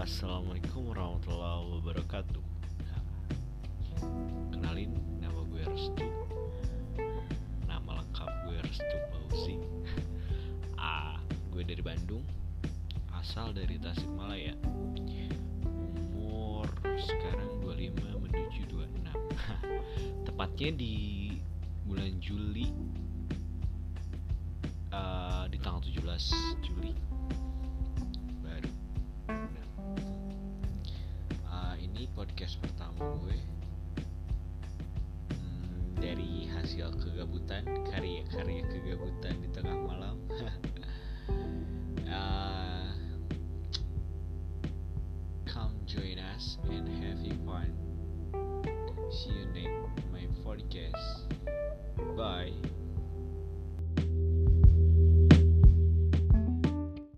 Wassalamualaikum warahmatullahi wabarakatuh. Kenalin, nama gue Restu. Nama lengkap gue Restu Mausi ah, gue dari Bandung. Asal dari Tasikmalaya. Umur sekarang 25 menuju 26 Tepatnya di bulan Juli uh, Di tanggal 17 Juli. podcast pertama gue. Hmm, dari hasil kegabutan karya-karya kegabutan di tengah malam. Uh, come join us and having fun. See you next my podcast. Bye.